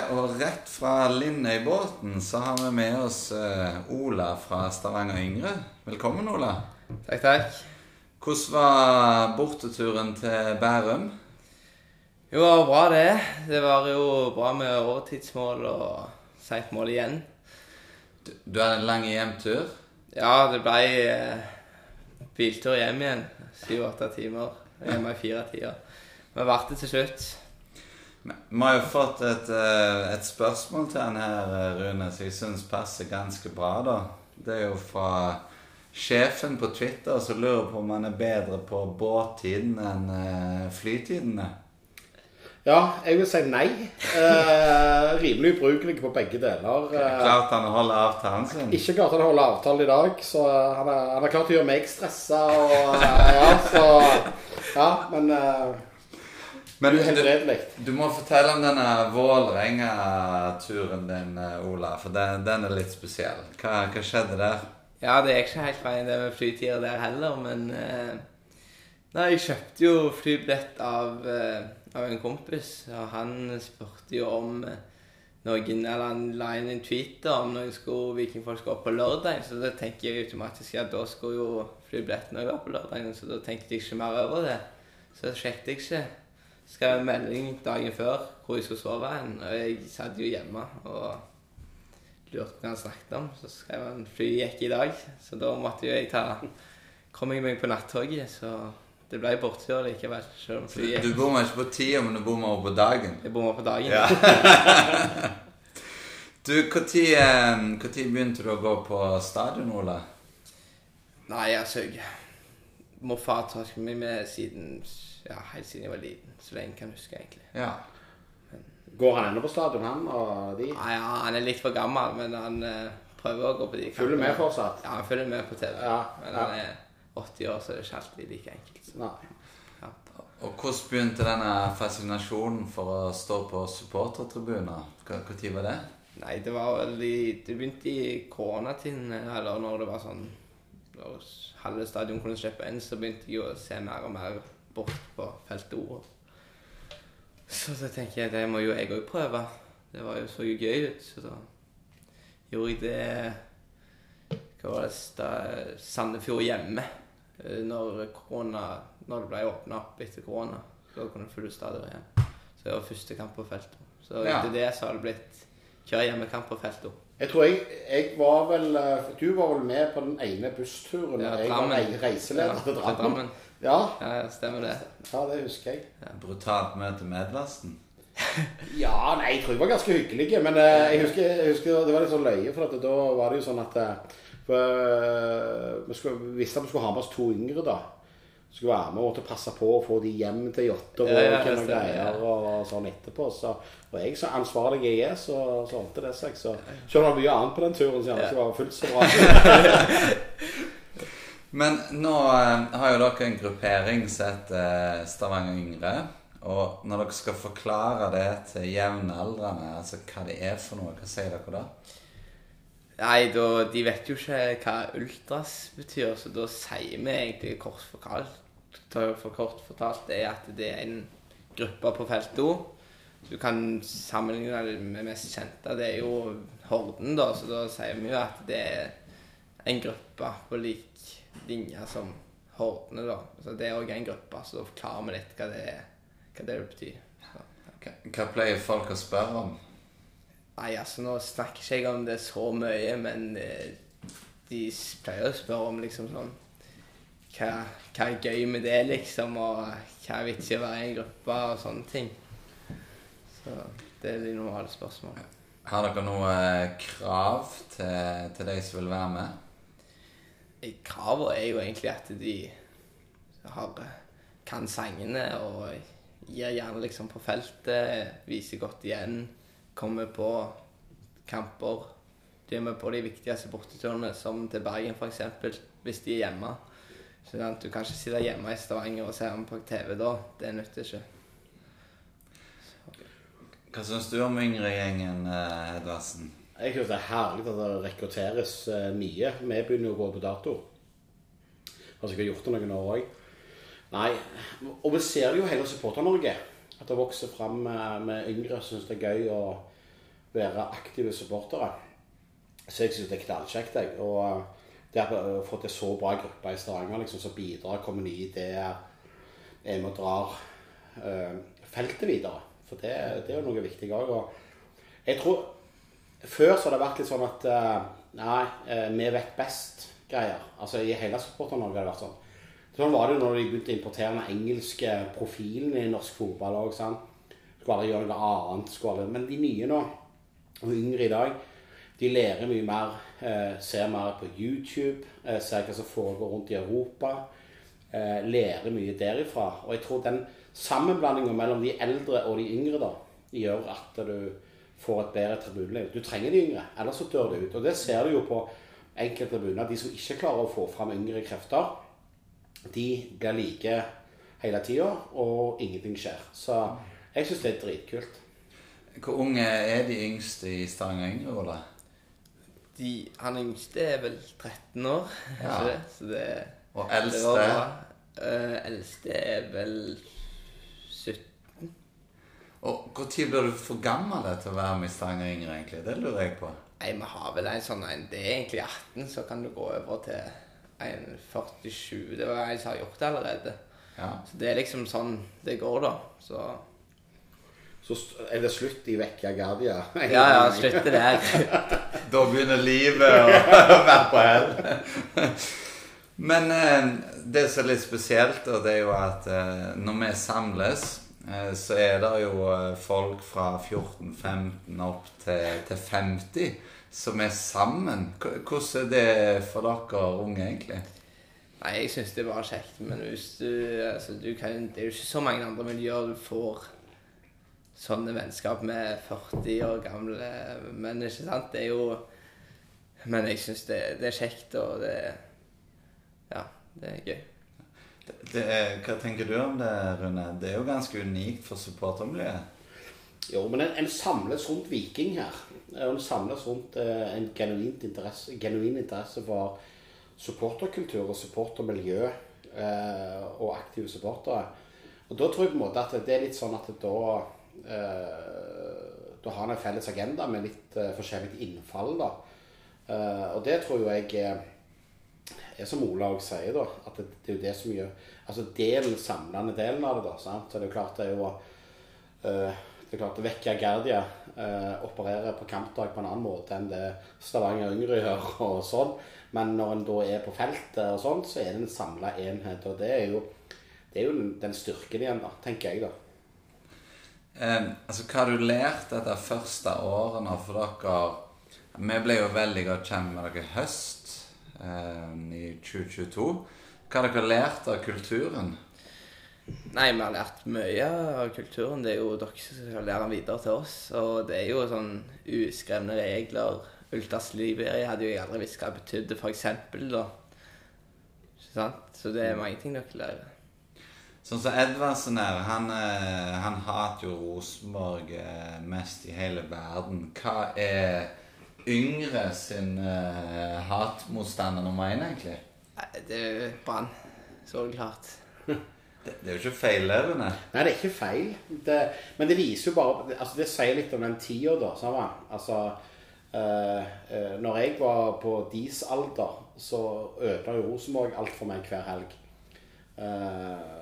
Tilbake, og rett fra Lindøybåten så har vi med oss eh, Ola fra Stavanger Yngre. Velkommen, Ola. Takk, takk. Hvordan var borteturen til Bærum? Jo, det var bra det. Det var jo bra med overtidsmål og seint mål igjen. Du, du hadde en lang hjemtur. Ja, det ble eh, biltur hjem igjen. Syv-åtte timer. Hjemme i fire tider. Men det til slutt. Vi har jo fått et, eh, et spørsmål til han her, eh, Rune, som jeg syns passer ganske bra. da. Det er jo fra sjefen på Twitter som lurer på om han er bedre på båttiden enn eh, flytidene. Ja, jeg vil si nei. Eh, rimelig ubrukelig på begge deler. Eh, klart han holder avtalen sin? ikke klart han holder avtalen i dag, så han har, klart å gjøre meg stressa og eh, Ja, så Ja, men uh, Men uhelbredelig. du må fortelle om denne Vålerenga-turen din, eh, Ola, for den, den er litt spesiell. Hva, hva skjedde der? Ja, det er ikke helt veien det med flytider der heller, men eh, Nei, jeg kjøpte jo flybillett av, eh, av en kompis, og han spurte jo om eh, noen Eller han la inn en tweet om noen skulle vikingfolk skulle opp på lørdag, så da tenker jeg automatisk at da skulle jo flybillettene opp på lørdag, så da tenkte jeg ikke mer over det. Så sjekket jeg ikke. Skrev en melding dagen før hvor jeg skulle sove hen, og jeg satt jo hjemme og lurte på hva han snakket om. Så skrev han flyet gikk i dag, så da måtte jo jeg ta Kom jeg meg på nattoget, så det ble borttur likevel. Selv om flyet Du bommer ikke på tida, men du bommer på dagen. Jeg bommer på dagen. Ja. Du, når begynte du å gå på stadion, Ola? Nei, jeg jeg Morfar har tatt meg med siden ja, helt siden jeg var liten. Så lenge jeg kan huske, egentlig. Ja. Går han ennå på stadion, han og de? Nei, ja, Han er litt for gammel, men han eh, prøver å gå på de Følger med fortsatt? Ja, han følger med på TV. Ja, Men ja. han er 80 år, så det er ikke alltid like enkelt. Så. Nei. Ja. Og hvordan begynte denne fascinasjonen for å stå på supportertribuner? Når var det? Nei, det var vel i Det begynte i koronatiden, eller når det var sånn Når halve stadion kunne slippe inn, så begynte jeg å se mer og mer bort på feltet ord. Så da tenker jeg det må jo jeg òg prøve. Det var jo så gøy ut, så da gjorde jeg det Hva var det da, Sandefjord hjemme. eh, Når korona Når det ble åpna opp etter korona. Så kunne jeg fylle stadion igjen. Så det var første kamp på feltet. Så Ja. etter det så har det blitt kjør hjemmekamp på feltet. Jeg tror jeg, jeg var vel eh, Du var vel med på den ene bussturen Ja, jeg var reiseleder til Drammen. Ja, Ja, stemmer det. ja, det husker jeg. Brutalt møte med Edvardsen? Ja, nei, jeg tror jeg var ganske hyggelig, Men eh, jeg, husker, jeg husker det var litt sånn løye, for at da var det jo sånn at eh, for, vi skulle, vi visste at vi skulle ha med oss to yngre da. Skulle være med og måtte passe på å få de hjem til Jotter og Ja, ja, og greier og sånn etterpå. Så, og jeg så ansvarlig jeg er, så, så holdt det seg. Så selv om det var mye annet på den turen så gjerne ikke var fullt så bra. Men nå eh, har jo dere en gruppering som heter eh, Stavanger Yngre. Og når dere skal forklare det til jevnaldrende, altså hva det er for noe, hva sier dere da? Nei, da, de vet jo ikke hva ultras betyr, så da sier vi egentlig kort fortalt, for kort fortalt er at det er en gruppe på feltet òg. Du kan sammenligne det med mest kjente. Det er jo Horden, da, så da sier vi jo at det er en gruppe på lik linje som Hordene, da. Så det er òg en gruppe, så da forklarer vi litt hva det, hva det betyr. Så. okay. hva pleier folk å spørre om? Nei, altså nå snakker ikke jeg om det så mye, men eh, de pleier å spørre om liksom sånn hva, hva er gøy med det, liksom, og hva er vits i å være i en gruppe, og sånne ting. Så det er de normale spørsmålene. Har dere noe eh, krav til, til de som vil være med? Kravet er jo egentlig at de har, kan sangene og gir gjerne liksom på feltet, viser godt igjen, kommer på kamper. De er med på de viktigste borteturene, som til Bergen f.eks., hvis de er hjemme. Så at du kan ikke sitte hjemme i Stavanger og se dem på TV da. Det nytter ikke. Hva syns du om yngregjengen, eh, Edvardsen? Jeg synes det er herlig at det rekrutteres mye. Vi begynner jo å gå på dato. Har gjort det noen år òg. Nei, og vi ser det jo hele Supporter-Norge. At det vokser fram med, med yngre som syns det er gøy å være aktive supportere. Så jeg syns det er knallkjekt. jeg. Og det å få en så bra gruppe i Stavanger liksom, som bidrar, kommer nye ideer, er med og drar øh, feltet videre. For det, det er jo noe viktig òg. Og jeg tror Før så har det vært litt sånn at øh, Nei, eh, vi vet best-greier. Altså I hele Supporter-Norge har det vært sånn. Sånn var det jo når de begynte å importere den engelske profilen i norsk fotball òg. Skulle aldri gjøre noe annet. Skulle aldri. men de nye nå, og yngre i dag, de lærer mye mer. Eh, ser mer på YouTube. Eh, ser hva som foregår rundt i Europa. Eh, lærer mye derifra. Og jeg tror den sammenblandinga mellom de eldre og de yngre da, gjør at du får et bedre tribuneliv. Du trenger de yngre, ellers så dør det ut. Og det ser du jo på enkelte tribuner. De som ikke klarer å få fram yngre krefter, de blir like hele tida, og ingenting skjer. Så jeg syns det er dritkult. Hvor unge er de yngste i Stavanger Yngre, Ole? De, han yngste er vel 13 år, Ja. ikke det? Så det, Og eldste? Det uh, eldste er vel 17. Og Når blir du for gammel til å være med i Stavanger Yngre, egentlig? Det lurer jeg på. Nei, vi har vel en sånn en Det er egentlig 18, så kan du gå over til en 47. Det var en som har gjort det allerede. Ja. Så det er liksom sånn det går, da. Så Så er det slutt i Vekka Gardia. Ja, ja, slutter der. Da begynner livet å være på hell. Men eh, det som er litt spesielt, det er jo at eh, når vi samles, eh, så er det jo folk fra 14-15 opp til, til 50 som er sammen. Hvordan er det for dere unge, egentlig? Nei, jeg syns det er bare kjekt. Men hvis du, altså, du kan, det er jo ikke så mange andre miljøer du får sånne vennskap med 40 år gamle menn, ikke sant? Det er jo Men jeg syns det, det er kjekt, og det Ja, det er gøy. Det, det er, hva tenker du om det, Rune? Det er jo ganske unikt for supportermiljøet. Jo, men en, en samles rundt Viking her. En samles rundt eh, en genuint interesse, genuin interesse for supporterkultur og supportermiljø eh, og aktive supportere. Og da tror jeg på en måte at det er litt sånn at da eh, Da har en en felles agenda med litt eh, forskjellig innfall, da. Eh, og det tror jo jeg eh, er som Ola òg sier, da, at det, er jo det som gjør Altså den samlende delen av det, da. sant? Så det er jo klart det er jo eh, det er klart Vecchia Gerdia eh, opererer på kampdag på en annen måte enn det Stavanger Yngre gjør. og sånn. Men når en da er på feltet, og sånn, så er det en samla enhet. Og det er jo, det er jo den styrken igjen, da, tenker jeg, da. Eh, altså, hva har du lært dette første årene for dere? Vi ble jo veldig godt kjent med dere i høst eh, i 2022. Hva har dere lært av kulturen? Nei, vi har lært mye av kulturen. Det er jo dere som skal lære den videre til oss. Og det er jo sånn uskrevne regler. Ultas Liberia hadde jo jeg aldri visst hva det betydde, da. Så det er mange ting dere lærer. Sånn som Edvardsen her, han, eh, han hater jo Rosenborg eh, mest i hele verden. Hva er Yngre sin uh, hatmotstander nummer én, egentlig? Nei, det er jo Brann. Så klart. Det, det er jo ikke feil, er det, Nei, det er ikke feil. Det, men det viser jo bare altså Det sier litt om den tida, da. Sammen. Altså, uh, uh, når jeg var på deres alder, så ødela jo Rosenborg alt for meg hver helg. Eh,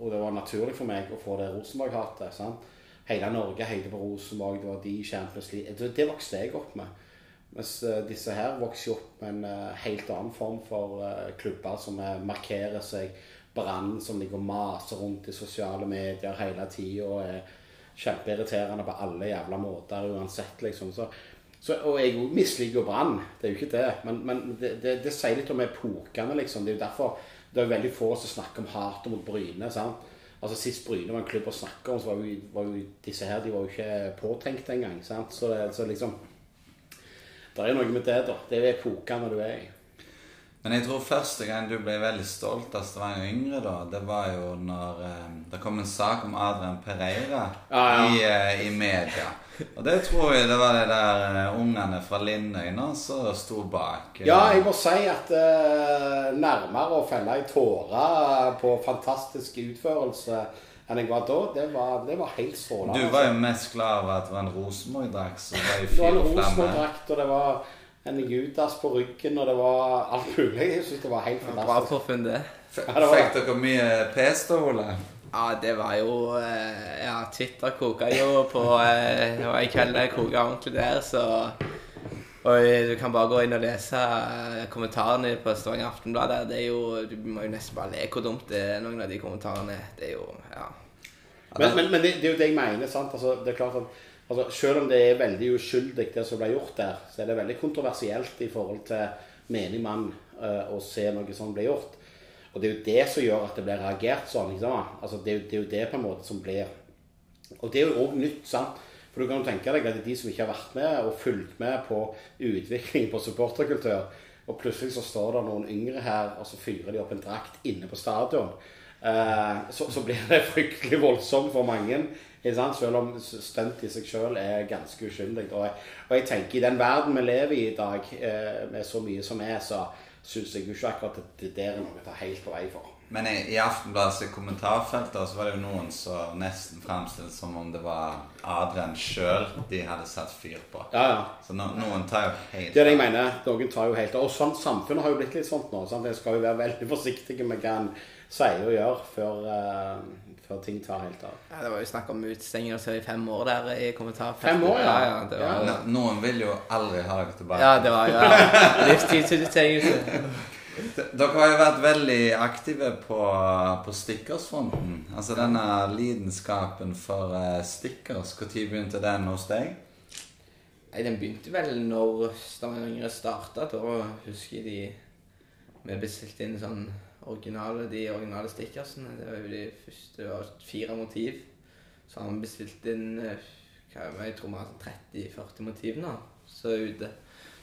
og det var naturlig for meg å få det Rosenborg-hatet. sant? Hele Norge heide på Rosenborg. Det var de Champions League. Det, det vokste jeg opp med. Mens eh, disse her vokser opp med en eh, helt annen form for eh, klubber som markerer seg. Brann som ligger og maser rundt i sosiale medier hele tida og er kjempeirriterende på alle jævla måter uansett, liksom. Så, så, og jeg misliker jo Brann, det er jo ikke det. Men, men det, det, det sier litt om epokene, liksom. Det er jo derfor det er veldig få som snakker om hatet mot Bryne. sant? Altså Sist Bryne var en klubb å snakke om, så var jo, var jo disse her de var jo ikke påtenkt engang. sant? Så, så liksom Det er noe med det, da. Det er epokene du er i. Men jeg tror første gang du ble veldig stolt av Stavanger Yngre, da, det var jo når eh, det kom en sak om Adrian Pereira Ja, ja. I, eh, i media. Og det tror jeg det var de der eh, ungene fra Lindøy nå som sto bak. eh. Ja, jeg må si at uh, nærmere å felle ei tåre på fantastisk utførelse enn jeg var da, det var, det var helt strålende. Du var jo mest glad over at det var en Rosenborg-drakt som var i Det var fyr en og flamme. Rosenborg-drakt, og det var en Judas på ryggen, og det var alt mulig. Jeg synes det var helt Bra fantastisk. påfunn, det. F- Ja, det Fikk dere mye pes da, Ole? Ja, det var jo eh, Ja, Twitter koka jo på eh, Det var en kveld jeg koka ordentlig der, så Og eh, du kan bare gå inn og lese kommentarene på Stavanger Aftenblad der. Det er jo Du må jo nesten bare le hvor dumt det er, noen av de kommentarene. Det er jo Ja. Men, men, men det, det er jo det jeg mener. sant? Altså, det er klart at altså, Selv om det er veldig uskyldig, det som ble gjort der, så er det veldig kontroversielt i forhold til menig mann å se noe sånt bli gjort. Og det er jo det som gjør at det blir reagert sånn. Altså, det, er jo, det er jo det på en måte som blir Og det er jo òg nytt. sant? For du kan jo tenke deg at de som ikke har vært med og fulgt med på utvikling på supporterkultur, og plutselig så står det noen yngre her, og så fyrer de opp en drakt inne på stadion. Eh, så, så blir det fryktelig voldsomt for mange. Sant? Selv om stunt i seg sjøl er ganske uskyldig. Og jeg, og jeg tenker i den verden vi lever i i dag, eh, med så mye som er, så syns jeg jo ikke akkurat at det der er noe å ta helt på vei for. Men i, i Aftenbladets kommentarfelt da, så var det jo noen som nesten fremstilte som om det var Adrian sjøl de hadde satt fyr på. Ja, ja. Så no, noen tar jo helt Det er det jeg mener. Noen tar jo helt av. Og sånn samfunnet har jo blitt litt sånt nå. Sant? En skal jo være veldig forsiktig med hva en sier og gjør før, uh, før ting tar helt av. ja det var jo snakk om utstengelse i fem år der i kommentarfeltet. Fem år, ja. ja, ja det var, No, Noen vil jo aldri ha deg tilbake. ja, det var jo ja, livstidsutestengelse. Dere har jo vært veldig aktive på, på stickersfronten. Altså denne lidenskapen for uh, stickers. Når begynte den hos deg? Nei, den begynte vel når Stavanger starta. Da husker jeg de Vi bestilte inn sånn originale, de originale stickersene. Det var jo de første det var fire motiv. Så har vi bestilt inn eh, hva jeg tror vi har sånn 30-40 motiv nå. Så ute.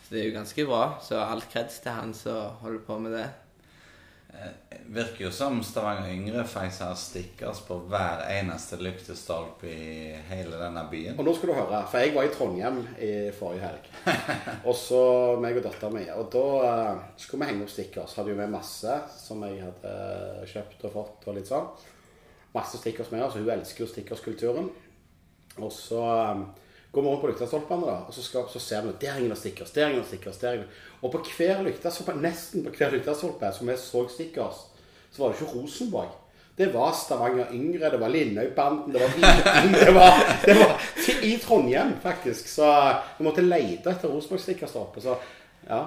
Så det er jo ganske bra. Så all kreds til han som holder på med det. Eh, virker jo som Stavanger Yngre faktisk har stickers på hver eneste lyktestolpe i hele denne byen. Og nå skal du høre, for jeg var i Trondheim i forrige helg. Og så meg og dattera mi. Og da eh, skulle vi henge opp stickers. Hadde jo med masse som jeg hadde kjøpt og fått og litt sånn. Masse stickers med oss. Hun elsker jo stickerskulturen. Og så um, går vi rundt på lyktestolpene, og så, skal, så ser vi der henger det stickers, der henger det stickers. der henger. Og på hver lyktestolpe, nesten på hver lyktestolpe som vi så stickers, så var det ikke Rosenborg. Det var Stavanger Yngre, det var Lindøybanden, det var Viking Det var, det var i Trondheim, faktisk. Så vi måtte lete etter Rosenborg-stickers oppe. Så ja.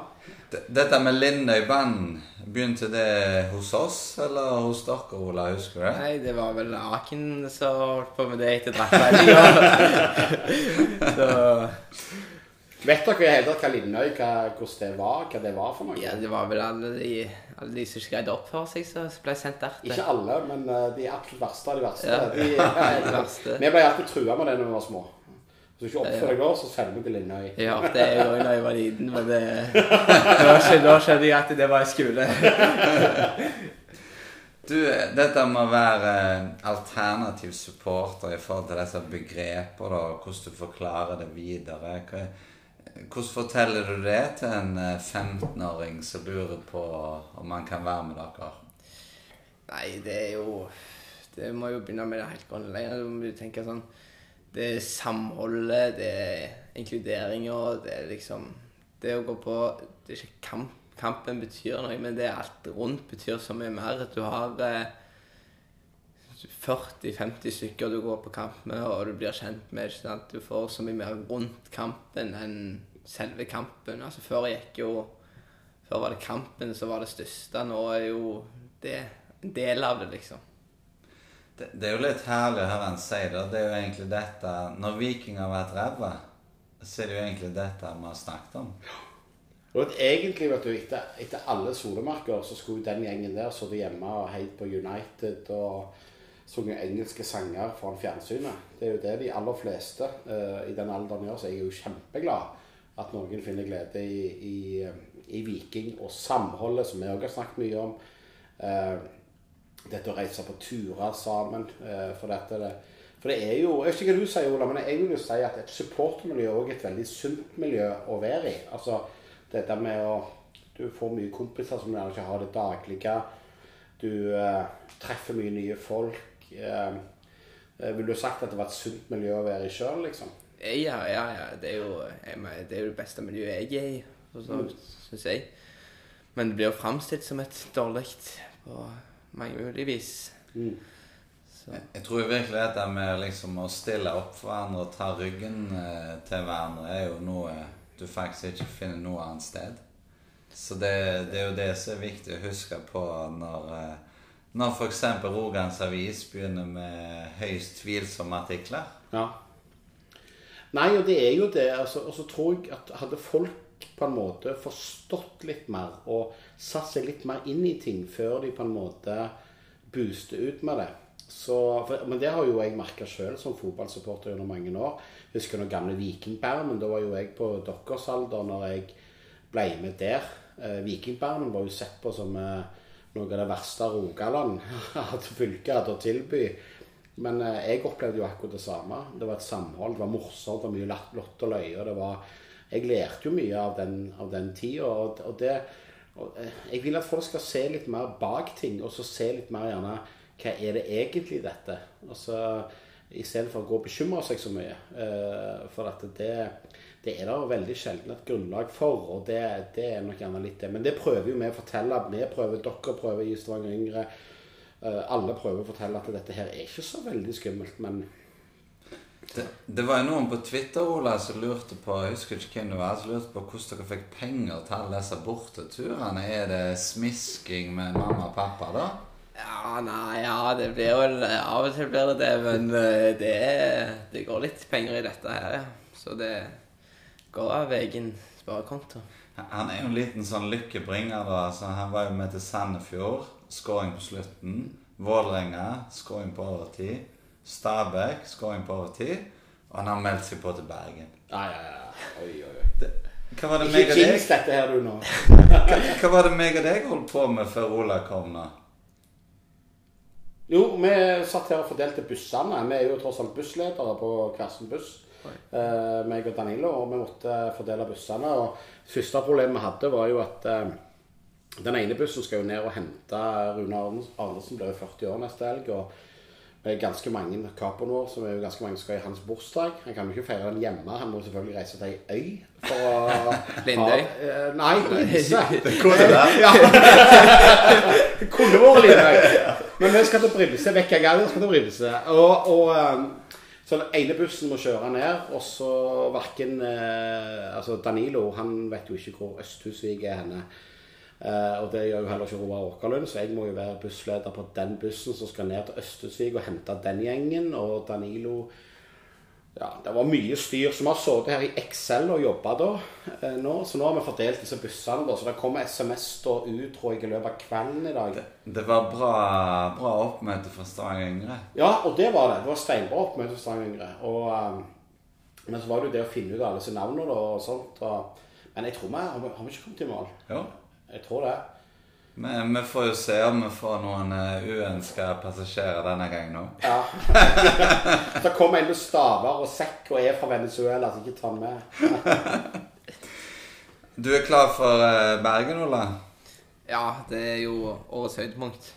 Dette med Lindøy-band, begynte det hos oss eller hos dere, Ola? Husker du det? Nei, det var vel Aken som holdt på med det etter draktmeldinga. så Vet dere i hele tatt hva Lindøy, hva, hvordan det var, hva det var for noe? Ja, det var vel alle de, alle de som skreide opp for seg, som ble sendt der. Ikke alle, men eh, de absolutt verste av de verste. Ja, De, det verste. vi ble alltid trua med det når vi var små. Hvis du ikke oppfører deg da, så sender vi til Lindøy. Ja, det er jo da jeg var liten, men det, da skjønte da jeg at det var i skole. Du, dette med å være alternativ supporter i forhold til disse begreper, da, hvordan du forklarer det videre Hvordan forteller du det til en eh, 15-åring som lurer på om man kan være med dere? Nei, det er jo Det må jo begynne med det helt grunnleggende. Du må jo tenke sånn Det er samholdet, det er inkluderinga, det er liksom Det å gå på Det er ikke kamp. Kampen betyr noe, men det alt rundt betyr så mye mer. At Du har eh, 40-50 stykker du går på kamp med, og du blir kjent med. Ikke sant? Du får så mye mer rundt kampen enn selve kampen. Altså Før gikk jo Før var det kampen som var det største. Nå er jo det en del av det, liksom. Det, er jo litt herlig å høre han si det. Det er jo egentlig dette Når vikinger har vært ræva, så er det jo egentlig dette vi har snakket om. Og egentlig, vet du, etter, etter alle solemerker så skulle den gjengen der sittet hjemme og heit på United og sunget engelske sanger foran fjernsynet. Det er jo det de aller fleste uh, i den alderen gjør, så jeg er jo kjempeglad at noen finner glede i, i, i Viking og samholdet, som vi òg har snakket mye om. Eh, dette å reise på turer sammen. eh, for dette det, for det er jo Jeg vet ikke hva du sier, Ola, men jeg vil jo si at et supportermiljø er et veldig sunt miljø å være i. Altså dette med å Du får mye kompiser som gjerne ikke har det daglige. Du eh, treffer mye nye folk. Eh, Eh, Vil du sagt at det var et sunt miljø å være i sjøl, liksom? Ja, ja, ja. Det er jo, mener, det, er jo det beste miljøet jeg er i, sånn, mm. syns jeg. Men det blir jo framstilt som et dårlig på mange mulige vis. Mm. Jeg, Jeg tror virkelig dette med liksom å stille opp for hverandre og ta ryggen eh, til hverandre er jo noe du faktisk ikke finner noe annet sted. Så det, det er jo det som er viktig å huske på når, eh, når f.eks. Rogalands Avis begynner med høyst tvilsomme artikler. Ja. Nei, og det er jo det. Altså, og så tror jeg at hadde folk på en måte forstått litt mer og satt seg litt mer inn i ting før de på en måte booster ut med det så, for, Men det har jo jeg merka sjøl som fotballsupporter gjennom mange år. Jeg husker når gamle Vikingbermen. Da var jo jeg på deres alder når jeg ble med der. Eh, Vikingbermen var jo sett på som eh, noe av det verste Rogaland hadde fylket hadde å tilby. Men eh, jeg opplevde jo akkurat det samme. Det var et samhold, det var morsomt, det var mye latt- lott og løye. det var- Jeg lærte jo mye av den, av den tida. Og, og det, og eh, jeg vil at folk skal se litt mer bak ting, og så se litt mer gjerne hva er det egentlig dette? Altså, Istedenfor å gå og bekymre seg så mye. Uh, for at det, det er det veldig sjelden et grunnlag for, og det, det er nok gjerne litt det. Men det prøver jo vi å fortelle. Vi prøver, dere prøver i Stavanger Yngre. Uh, alle prøver å fortelle at dette her er ikke så veldig skummelt, men Det, det var jo noen på Twitter Ola, som lurte på jeg husker ikke hvem det var, som lurte på hvordan dere fikk penger til alle disse borteturene. Er det smisking med mamma og pappa, da? Ja, nei, ja, det blir vel Av og til blir det det, men eh, det, det går litt penger i dette her, ja. Så det går av egen sparekonto. Han er jo en liten sånn lykkebringer, da. Så han var jo med til Sandefjord. Skåring på slutten. Vålerenga, skåring på overtid. Stabæk, skåring på overtid. Og han har meldt seg på til Bergen. Nei, ja, ja. Oi, oi, oi. Det, hva var det meg og deg dette her, du, nå. hva, hva var det meg og deg holdt på med før Ola kom, nå? Jo, vi satt her og fordelte bussene. Vi er jo tross alt bussledere på Kversen buss. Eh, meg og Danilo, og vi måtte fordele bussene. Og første problemet vi hadde, var jo at eh, den ene bussen skal jo ned og hente Rune Arnes- Arnesen, blir jo 40 år neste helg. og ganske mange kapere vår som er jo ganske mange som skal i hans bursdag. Han kan jo ikke feire den hjemme, han må selvfølgelig reise til ei øy. For å Lindøy? ha- eh, Nei. Er det? Ja. Det kunne vært Lindøy. Men vi skal til Brimse. Vekk jeg Gallien skal til Brimse. Og, og um, så den ene bussen må kjøre ned, og så verken eh, Altså Danilo han vet jo ikke hvor Østhusvik er henne. Eh, og det gjør jo heller ikke Roar Åkerlund, så jeg må jo være bussleder på den bussen som skal ned til Østhusvik og hente den gjengen. Og Danilo Ja, det var mye styr. Så vi har sittet her i Excel og jobba da eh, nå. Så nå har vi fordelt disse bussene, da. Så det kommer SMS da ut, tror jeg, i løpet av kvelden i dag. Det var bra, bra oppmøte fra Stavanger Yngre. Ja, og det var det. Det var steinbra oppmøte fra Stavanger Yngre. Og, um, men så var det jo det å finne ut alle disse navnene og sånt. Og, men jeg tror vi har, vi- har vi ikke kommet i mål. Jo. Jeg tror det. Men vi får jo se om vi får noen uh, uønska passasjerer denne gangen òg. Ja. så kommer en med staver og sekk og er fra Venezuela, så ikke ta den med. Du er klar for eh, Bergen, Ola? Ja, det er jo årets høydepunkt.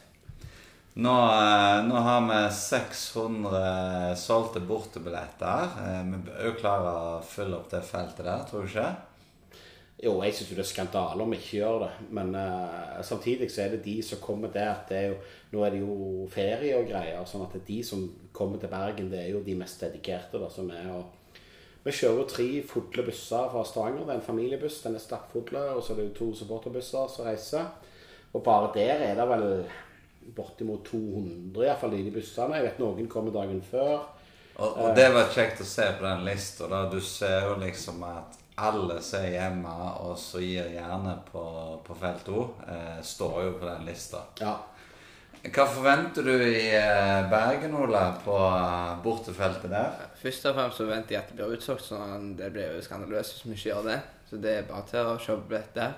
Nå, eh, nå har vi 600 solgte bortebilletter. Eh, Vi er jo klare å fylle opp det feltet der, tror du ikke? Jo, jeg syns det er skandale om vi ikke gjør det. Men uh, samtidig så er det de som kommer der det er jo, Nå er det jo ferie og greier. sånn at de som kommer til Bergen, det er jo de mest dedikerte da, som er. og Vi kjører jo tre fulle busser fra Stavanger. Det er en familiebuss, den er stappfull. Og så er det jo to supporterbusser som reiser. Og bare der er det vel bortimot 200 i hvert fall i de bussene. Jeg vet noen kommer dagen før. Og, og det var kjekt å se på den lista. Du ser jo liksom at alle som er hjemme og så gir gjerne på, på felt O, eh, står jo på den lista. Ja. Hva forventer du i eh, Bergen, Ole, på eh, bortefeltet der? Først og fremst så venter jeg at det blir utsolgt, sånn det blir jo skandaløst hvis vi ikke gjør det. Så det er bare til å kjøpe billett der.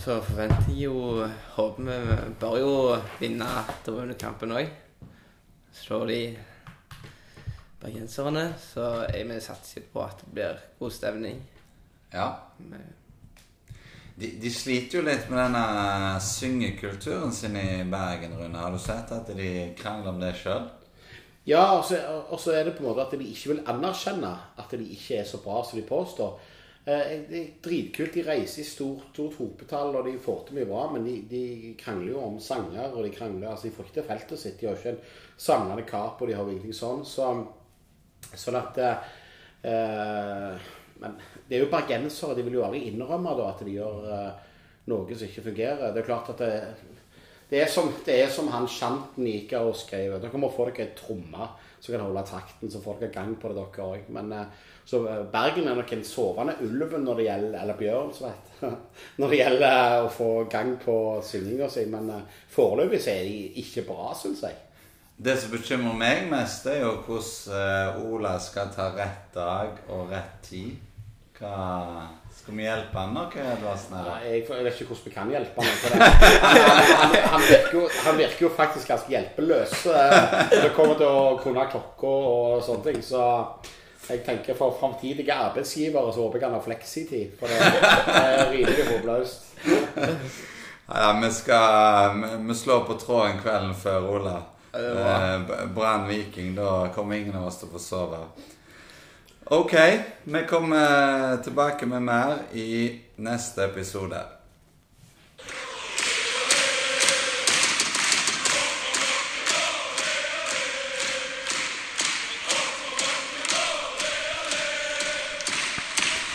Så forventer jeg jo Håper vi bør jo vinne etter å kampen òg. Slå de bergenserne, så er vi satser på at det blir god stemning. Ja. De, de sliter jo litt med denne syngekulturen sin i Bergen, Rune. Har du sett at de krangler om det sjøl? Ja, og så, er det på en måte at de ikke vil anerkjenne at de ikke er så bra som de påstår. Eh, det er dritkult. De reiser i stort, stort hopetall, og de får til mye bra, men de, de krangler jo om sanger, og de krangler Altså, de får ikke til feltet sitt. De har ikke en samlende kap, og de har ingenting sånn. Så, sånn at eh, Men det er jo bergensere. De vil jo aldri innrømme da at de gjør eh, noe som ikke fungerer. Det er klart at det, det, er, som, det er som han Shanten gikk og skrev. Dere må få dere ei tromme som kan holde takten, så får dere gang på det, dere òg. Men eh, så eh, Bergen er nok en sovende ulven når det gjelder Eller bjørn, så vet Når det gjelder å få gang på synginga si. Men foreløpig så er de ikke bra, syns jeg. Det som bekymrer meg mest, er jo hvordan Ola skal ta rett dag og rett tid. Hva Skal vi hjelpe han nok, Edvardsen? Ja, jeg, jeg, vet ikke hvordan vi kan hjelpe han. Han, han, han, virker jo, han, virker jo, faktisk ganske hjelpeløs når det kommer til å kunne klokka og sånne ting. Så jeg tenker for framtidige arbeidsgivere så håper jeg han har fleksitid. For det er rimelig håpløst. Ja, vi skal vi slår på tråden kvelden før Ola. Eh, Brann Viking. Da kommer ingen av oss til å få. Ok, vi kommer tilbake med mer i neste episode.